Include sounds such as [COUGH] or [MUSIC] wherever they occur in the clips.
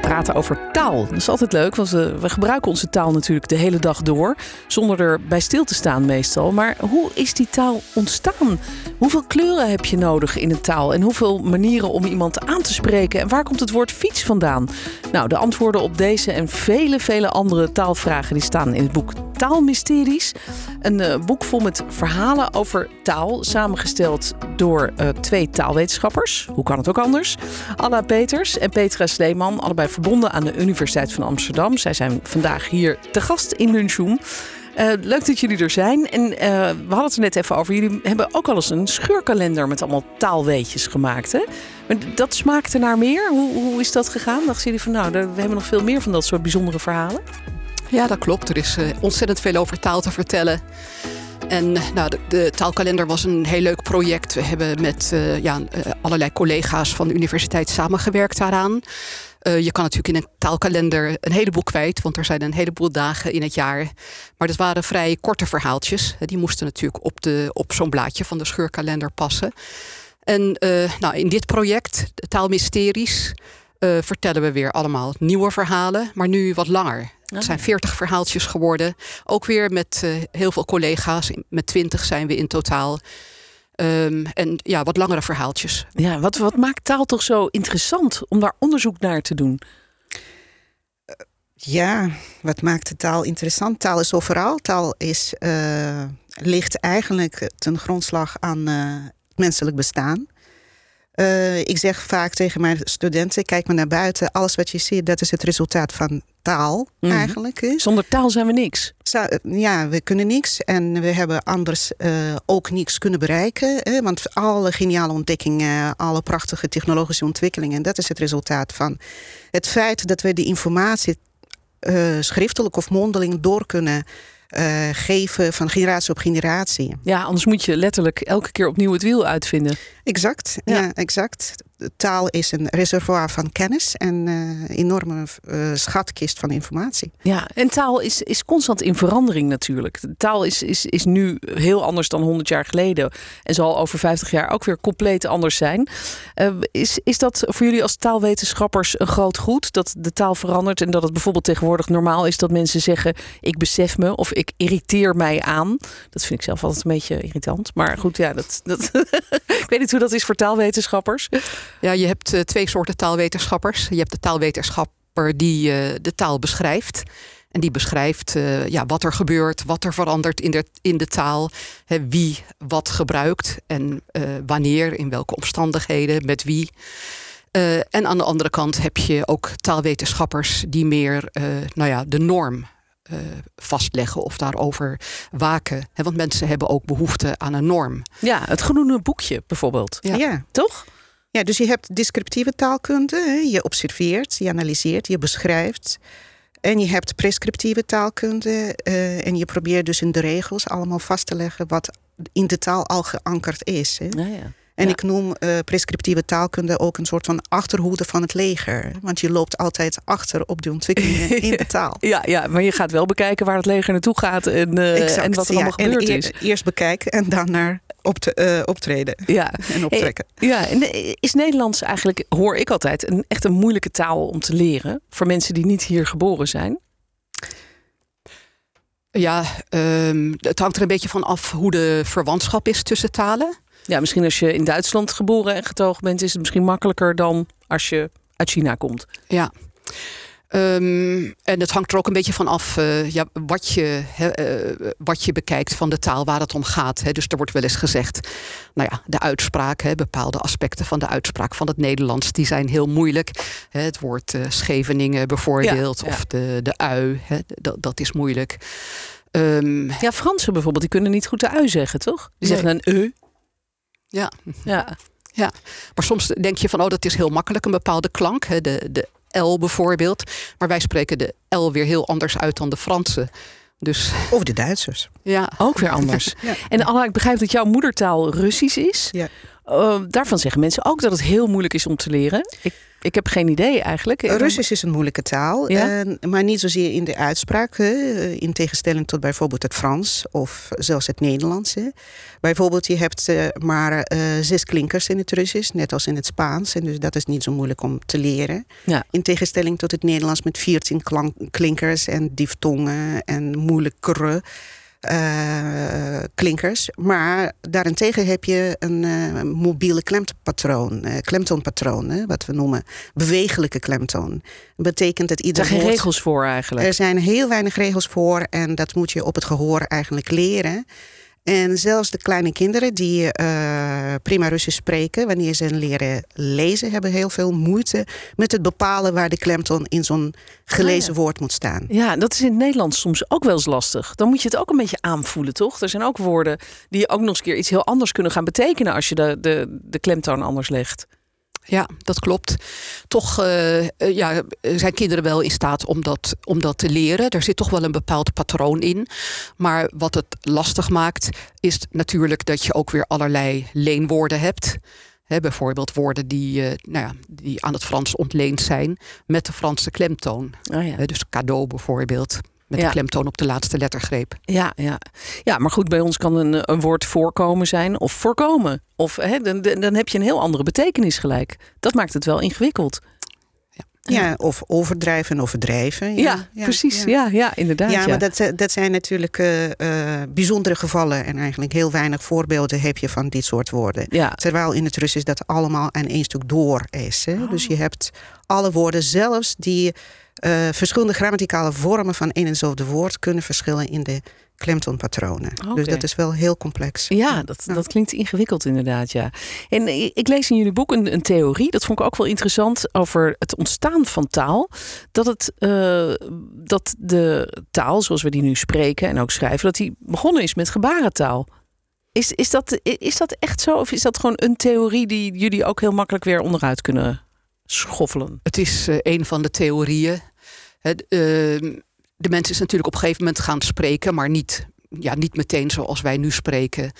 Praten over taal. Dat is altijd leuk, want we, gebruiken onze taal natuurlijk de hele dag door. Zonder er bij stil te staan meestal. Maar hoe is die taal ontstaan? Hoeveel kleuren heb je nodig in een taal? En hoeveel manieren om iemand aan te spreken? En waar komt het woord fiets vandaan? Nou, de antwoorden op deze en vele, vele andere taalvragen... die staan in het boek Taalmysteries. Een uh, boek vol met verhalen over taal, samengesteld door uh, twee taalwetenschappers. Hoe kan het ook anders? Anna Peters en Petra Sleeman, allebei verbonden aan de Universiteit van Amsterdam. Zij zijn vandaag hier te gast in Lunchroom. Uh, leuk dat jullie er zijn. En we hadden het er net even over. Jullie hebben ook al eens een scheurkalender met allemaal taalweetjes gemaakt. Hè? Dat smaakte naar meer. Hoe, hoe is dat gegaan? Dachten jullie van nou, we hebben nog veel meer van dat soort bijzondere verhalen? Ja, dat klopt. Er is uh, ontzettend veel over taal te vertellen. En nou, de, de, taalkalender was een heel leuk project. We hebben met ja, allerlei collega's van de universiteit samengewerkt daaraan. Je kan natuurlijk in een taalkalender een heleboel kwijt, want er zijn een heleboel dagen in het jaar. Maar dat waren vrij korte verhaaltjes. Die moesten natuurlijk op, de, op zo'n blaadje van de scheurkalender passen. En nou, in dit project, de Taalmysteries, vertellen we weer allemaal nieuwe verhalen, maar nu wat langer. Het zijn veertig verhaaltjes geworden. Ook weer met heel veel collega's. Met twintig zijn we in totaal. Um, en ja, wat langere verhaaltjes. Ja, wat, wat maakt taal toch zo interessant om daar onderzoek naar te doen? Ja, wat maakt de taal interessant? Taal is overal. Taal is, uh, ligt eigenlijk ten grondslag aan uh, het menselijk bestaan. Uh, ik zeg vaak tegen mijn studenten: kijk maar naar buiten. Alles wat je ziet, dat is het resultaat van taal mm. eigenlijk. Hè? Zonder taal zijn we niks. Ja, we kunnen niks. En we hebben anders uh, ook niks kunnen bereiken. Hè? Want alle geniale ontdekkingen, alle prachtige technologische ontwikkelingen, dat is het resultaat van het feit dat we die informatie uh, schriftelijk of mondeling door kunnen uh, geven van generatie op generatie. Ja, anders moet je letterlijk elke keer opnieuw het wiel uitvinden. Exact, ja, ja exact. De taal is een reservoir van kennis en een uh, enorme uh, schatkist van informatie. Ja, en taal is, is constant in verandering natuurlijk. De taal is, is, is nu heel anders dan 100 jaar geleden en zal over 50 jaar ook weer compleet anders zijn. Is, is dat voor jullie als taalwetenschappers een groot goed dat de taal verandert en dat het bijvoorbeeld tegenwoordig normaal is dat mensen zeggen: Ik besef me of ik irriteer mij aan? Dat vind ik zelf altijd een beetje irritant. Maar goed, ja, dat, dat [LAUGHS] ik weet niet hoe dat is voor taalwetenschappers. Ja, je hebt uh, twee soorten taalwetenschappers. Je hebt de taalwetenschapper die uh, de taal beschrijft. En die beschrijft uh, ja, wat er gebeurt, wat er verandert in de, in de taal, hè, wie wat gebruikt en wanneer, in welke omstandigheden, met wie. en aan de andere kant heb je ook taalwetenschappers die meer nou ja, de norm uh, vastleggen of daarover waken. He, want mensen hebben ook behoefte aan een norm. Ja, het groene boekje bijvoorbeeld. Ja. ja. Toch? Ja, dus je hebt descriptieve taalkunde. Hè? Je observeert, je analyseert, je beschrijft. En je hebt prescriptieve taalkunde. Uh, en je probeert dus in de regels allemaal vast te leggen wat in de taal al geankerd is. Hè? Ja, ja. En ja. ik noem uh, prescriptieve taalkunde ook een soort van achterhoede van het leger. Want je loopt altijd achter op de ontwikkelingen [LAUGHS] in de taal. Ja, ja, maar je gaat wel bekijken waar het leger naartoe gaat en, uh, exact, en wat er ja, allemaal gebeurd en is. Eerst bekijken en dan naar op te, uh, optreden ja. [LAUGHS] en optrekken. Ja, en is Nederlands eigenlijk, hoor ik altijd, een, echt een moeilijke taal om te leren voor mensen die niet hier geboren zijn? Ja, um, het hangt er een beetje van af hoe de verwantschap is tussen talen. Ja, misschien als je in Duitsland geboren en getogen bent, is het misschien makkelijker dan als je uit China komt. Ja. Um, en het hangt er ook een beetje van af uh, ja, wat, je, uh, wat je bekijkt van de taal waar het om gaat. Hè. Dus er wordt wel eens gezegd, nou ja, de uitspraak, hè, bepaalde aspecten van de uitspraak van het Nederlands, die zijn heel moeilijk. Hè, het woord uh, Scheveningen bijvoorbeeld, ja, ja. of de, de ui, hè, dat, dat is moeilijk. Um, ja, Fransen bijvoorbeeld, die kunnen niet goed de ui zeggen, toch? Die nee. zeggen een e. Ja. ja. Ja, maar soms denk je van, oh, dat is heel makkelijk, een bepaalde klank. Hè, de, de L bijvoorbeeld. Maar wij spreken de L weer heel anders uit dan de Fransen. Dus... Of de Duitsers. Ja. Ook weer anders. [LAUGHS] ja. En Anna, ik begrijp dat jouw moedertaal Russisch is. Ja. Uh, daarvan zeggen mensen ook dat het heel moeilijk is om te leren. Ik, ik heb geen idee eigenlijk. Russisch is een moeilijke taal, ja? maar niet zozeer in de uitspraak. In tegenstelling tot bijvoorbeeld het Frans of zelfs het Nederlands. Bijvoorbeeld, je hebt uh, maar zes klinkers in het Russisch, net als in het Spaans. En dus dat is niet zo moeilijk om te leren. Ja. In tegenstelling tot het Nederlands met 14 klinkers en diftongen en moeilijkere uh, klinkers. Maar daarentegen heb je een uh, mobiele klemtoonpatroon, uh, klemtoonpatroon, wat we noemen bewegelijke klemtoon. Dat betekent dat ieder. Er zijn geen regels voor eigenlijk. Er zijn heel weinig regels voor en dat moet je op het gehoor eigenlijk leren. En zelfs de kleine kinderen die uh, prima Russisch spreken, wanneer ze leren lezen, hebben heel veel moeite met het bepalen waar de klemtoon in zo'n gelezen Ah, woord moet staan. Ja, dat is in het Nederlands soms ook wel eens lastig. Dan moet je het ook een beetje aanvoelen, toch? Er zijn ook woorden die ook nog eens keer iets heel anders kunnen gaan betekenen als je de, de, de klemtoon anders legt. Ja, dat klopt. Toch uh, ja, zijn kinderen wel in staat om dat, om dat te leren. Er zit toch wel een bepaald patroon in. Maar wat het lastig maakt, is natuurlijk dat je ook weer allerlei leenwoorden hebt. He, bijvoorbeeld woorden die, uh, nou ja, die aan het Frans ontleend zijn met de Franse klemtoon. Oh ja. He, dus cadeau bijvoorbeeld. Met Ja. de klemtoon op de laatste lettergreep. Ja, ja. ja, maar goed, bij ons kan een, een woord voorkomen zijn of voorkomen. Of hè, dan, dan heb je een heel andere betekenis gelijk. Dat maakt het wel ingewikkeld. Ja, of overdrijven en overdrijven. Ja, precies. Ja. Ja, inderdaad. Ja, Ja, maar dat, dat zijn natuurlijk eh, eh, bijzondere gevallen. En eigenlijk heel weinig voorbeelden heb je van dit soort woorden. Ja. Terwijl in het Russisch dat allemaal aan één stuk door is. Hè? Dus je hebt alle woorden, zelfs die eh, verschillende grammaticale vormen van één en hetzelfde woord kunnen verschillen in de klemtoonpatronen. Oké. Dus dat is wel heel complex. Ja, dat, Ja. dat klinkt ingewikkeld inderdaad, ja. En ik ik lees in jullie boek een, een theorie, dat vond ik ook wel interessant, over het ontstaan van taal. Dat, het, eh, dat de taal, zoals we die nu spreken en ook schrijven, dat die begonnen is met gebarentaal. Is, is, dat, is dat echt zo? Of is dat gewoon een theorie die jullie ook heel makkelijk weer onderuit kunnen schoffelen? Het is eh, een van de theorieën. Ehm, de mens is natuurlijk op een gegeven moment gaan spreken, maar niet, ja, niet meteen zoals wij nu spreken.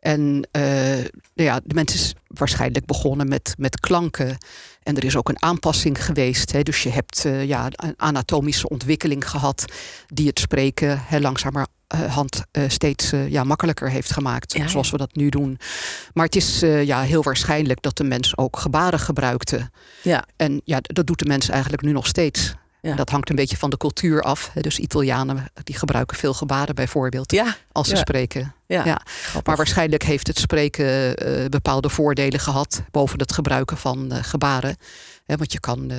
En eh, ja, de mens is waarschijnlijk begonnen met, met klanken. En er is ook een aanpassing geweest. Hè. Dus je hebt eh, ja, een anatomische ontwikkeling gehad die het spreken hè, langzamerhand eh, steeds eh, ja, makkelijker heeft gemaakt. Ja, ja. Zoals we dat nu doen. Maar het is eh, ja, heel waarschijnlijk dat de mens ook gebaren gebruikte. Ja, En ja, dat doet de mens eigenlijk nu nog steeds. Ja. Dat hangt een beetje van de cultuur af. Dus Italianen die gebruiken veel gebaren bijvoorbeeld ja, als ze ja. spreken. ja. Ja. Maar waarschijnlijk heeft het spreken eh, bepaalde voordelen gehad boven het gebruiken van eh, gebaren. Want je kan, eh,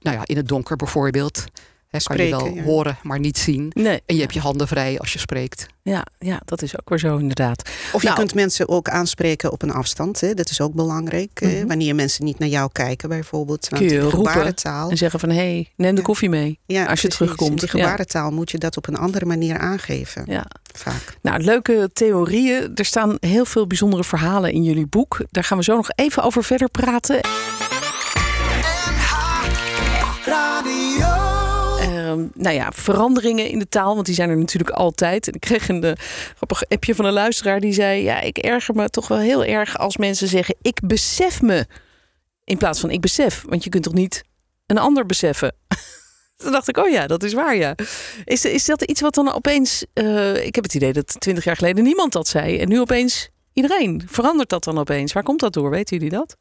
nou ja, in het donker bijvoorbeeld, hè, kan je Spreken, wel ja. horen, maar niet zien. Nee, En je hebt je handen vrij als je spreekt. ja, ja, dat is ook weer zo inderdaad. Of je Nou. kunt mensen ook aanspreken op een afstand. Hè? Dat is ook belangrijk. hè. Mhm. Wanneer mensen niet naar jou kijken bijvoorbeeld. Kun je Want roepen gebarentaal. En zeggen van, hé, hey, neem de Ja. koffie mee. Ja, als je precies. terugkomt. Die Ja. gebarentaal moet je dat op een andere manier aangeven. Ja. Vaak. Nou, leuke theorieën. Er staan heel veel bijzondere verhalen in jullie boek. Daar gaan we zo nog even over verder praten. Nou ja, veranderingen in de taal, want die zijn er natuurlijk altijd. En ik kreeg een eh, grappig appje van een luisteraar die zei: Ja, ik erger me toch wel heel erg als mensen zeggen: Ik besef me. In plaats van ik besef. Want je kunt toch niet een ander beseffen? [LAUGHS] Toen dacht ik, oh ja, dat is waar. Is, is dat iets wat dan opeens... eh, ik heb het idee dat twintig jaar geleden niemand dat zei. En nu opeens iedereen. Verandert dat dan opeens? Waar komt dat door? Weten jullie dat?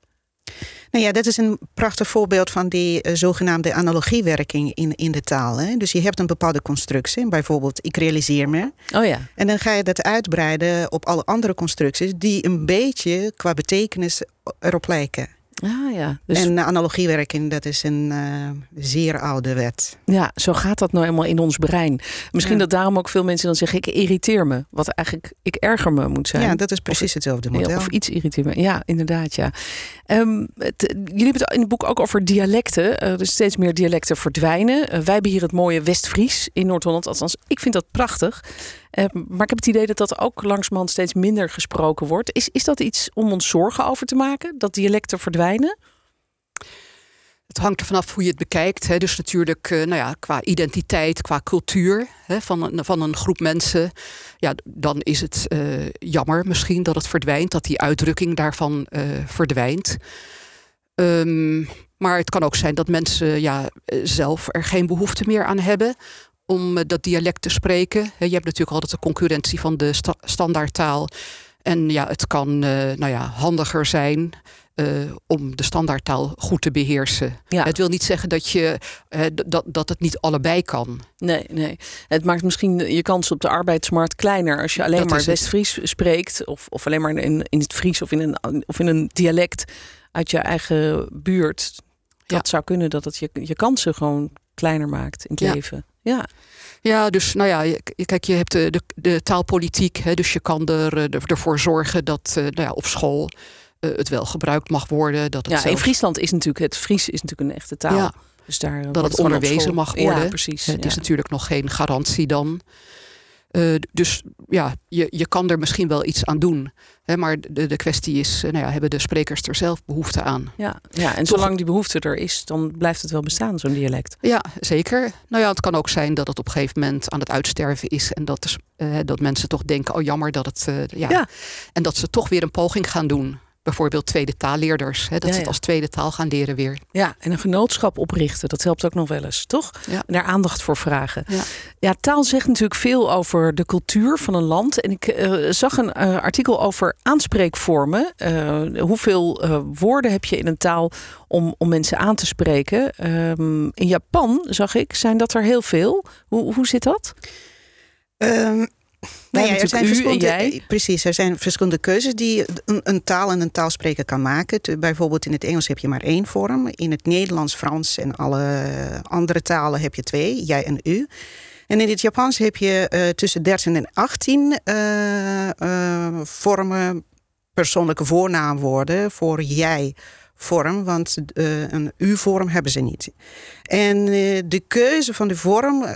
Nou ja, dat is een prachtig voorbeeld van die eh, zogenaamde analogiewerking in, in de taal. Hè? Dus je hebt een bepaalde constructie. Bijvoorbeeld, ik realiseer me. Oh ja. En dan ga je dat uitbreiden op alle andere constructies... die een beetje qua betekenis erop lijken. Ah ja. Dus En analogiewerking, dat is een eh, zeer oude wet. ja, zo gaat dat nou eenmaal in ons brein. Misschien Ja. dat daarom ook veel mensen dan zeggen... ik irriteer me. Wat eigenlijk ik erger me moet zijn. Ja, dat is precies hetzelfde model. Of iets irriteert me. Ja, inderdaad, ja. Ehm, het- jullie hebben het in het boek ook over dialecten. Eh, er steeds meer dialecten verdwijnen. Eh, wij hebben hier het mooie West-Fries in Noord-Holland. Althans, ik vind dat prachtig. Eh, maar ik heb het idee dat dat ook langzamerhand steeds minder gesproken wordt. Is, is dat iets om ons zorgen over te maken? Dat dialecten verdwijnen? Het hangt er vanaf hoe je het bekijkt. Hè. Dus natuurlijk nou ja, qua identiteit, qua cultuur hè, van, een, van een groep mensen. Ja, dan is het jammer misschien dat het verdwijnt, dat die uitdrukking daarvan verdwijnt. Um, maar het kan ook zijn dat mensen ja, zelf er geen behoefte meer aan hebben om eh, dat dialect te spreken. Je hebt natuurlijk altijd de concurrentie van de sta standaardtaal. En ja, het kan uh, nou ja, handiger zijn uh, om de standaardtaal goed te beheersen. Ja. Het wil niet zeggen dat, je, uh, dat, dat het niet allebei kan. Nee, nee. Het maakt misschien je kans op de arbeidsmarkt kleiner als je alleen dat maar West-Fries spreekt. Of, of alleen maar in, in het Fries of in, een, of in een dialect uit je eigen buurt dat zou kunnen dat het je, je kansen gewoon kleiner maakt in het leven. Ja. Ja, dus nou ja, kijk, je hebt de, de, de taalpolitiek, hè, dus je kan er, eh, ervoor zorgen dat uh, nou ja, op school uh, het wel gebruikt mag worden. Dat het ja, zelfs... in Friesland is natuurlijk het Fries is natuurlijk een echte taal. Ja, dus daar dat het onderwezen mag worden. Ja, precies. Het is natuurlijk nog geen garantie dan. Uh, dus ja, je, je kan er misschien wel iets aan doen. Hè, maar de, de kwestie is, nou ja, hebben de sprekers er zelf behoefte aan? Ja, ja en zolang die behoefte er is, dan blijft het wel bestaan, zo'n dialect. Ja, zeker. Nou ja, het kan ook zijn dat het op een gegeven moment aan het uitsterven is. En dat, uh, dat mensen toch denken, oh jammer dat het... Uh, ja. ja. En dat ze toch weer een poging gaan doen bijvoorbeeld tweede taalleerders. Hè, dat ze het als tweede taal gaan leren weer. Ja, en een genootschap oprichten, dat helpt ook nog wel eens, toch? Ja. En daar aandacht voor vragen. Ja. ja. taal zegt natuurlijk veel over de cultuur van een land. En ik uh, zag een uh, artikel over aanspreekvormen. Uh, hoeveel woorden heb je in een taal om, om mensen aan te spreken? Ehm, in Japan, zag ik, zijn dat er heel veel. Hoe, hoe zit dat? Um, nou ja, er zijn verschillende. Precies, er zijn verschillende keuzes die een, een, taal en een taalspreker kan maken. Bijvoorbeeld in het Engels heb je maar één vorm. In het Nederlands, Frans en alle andere talen heb je twee, jij en u. En in het Japans heb je uh, tussen 13 en 18 uh, uh, vormen persoonlijke voornaamwoorden voor jij vorm, want uh, een U-vorm hebben ze niet. En uh, de keuze van de vorm uh,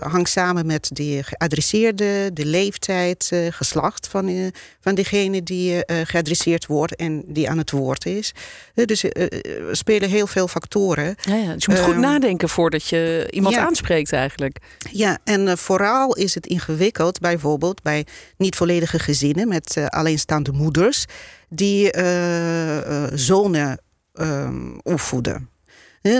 hangt samen met de geadresseerde, de leeftijd, geslacht van, van degene die geadresseerd wordt en die aan het woord is. dus er spelen heel veel factoren. Ja, ja. Dus je moet goed ehm, nadenken voordat je iemand aanspreekt eigenlijk. Ja, en vooral is het ingewikkeld bijvoorbeeld bij niet volledige gezinnen met alleenstaande moeders die uh, zonen um, opvoeden.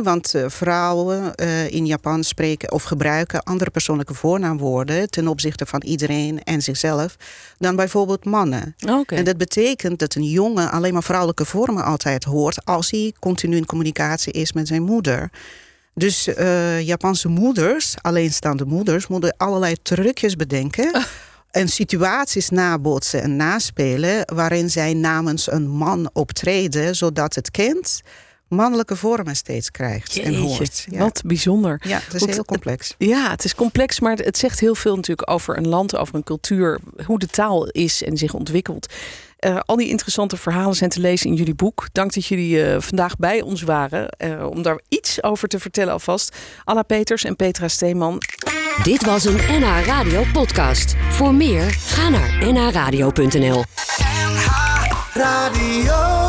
want vrouwen in Japan spreken of gebruiken andere persoonlijke voornaamwoorden ten opzichte van iedereen en zichzelf dan bijvoorbeeld mannen. Okay. En dat betekent dat een jongen alleen maar vrouwelijke vormen altijd hoort als hij continu in communicatie is met zijn moeder. Dus Japanse moeders, alleenstaande moeders, moeten allerlei trucjes bedenken. [LAUGHS] en situaties nabootsen en naspelen waarin zij namens een man optreden, zodat het kind mannelijke vormen steeds krijgt en hoort. Ja. Wat bijzonder. Ja, het is heel complex. Ja, het is complex, maar het zegt heel veel natuurlijk over een land, over een cultuur, hoe de taal is en zich ontwikkelt. Uh, al die interessante verhalen zijn te lezen in jullie boek. Dank dat jullie uh, vandaag bij ons waren uh, om daar iets over te vertellen alvast. Anna Peters en Petra Steeman. Dit was een NH Radio podcast. Voor meer, ga naar nhradio.nl NH Radio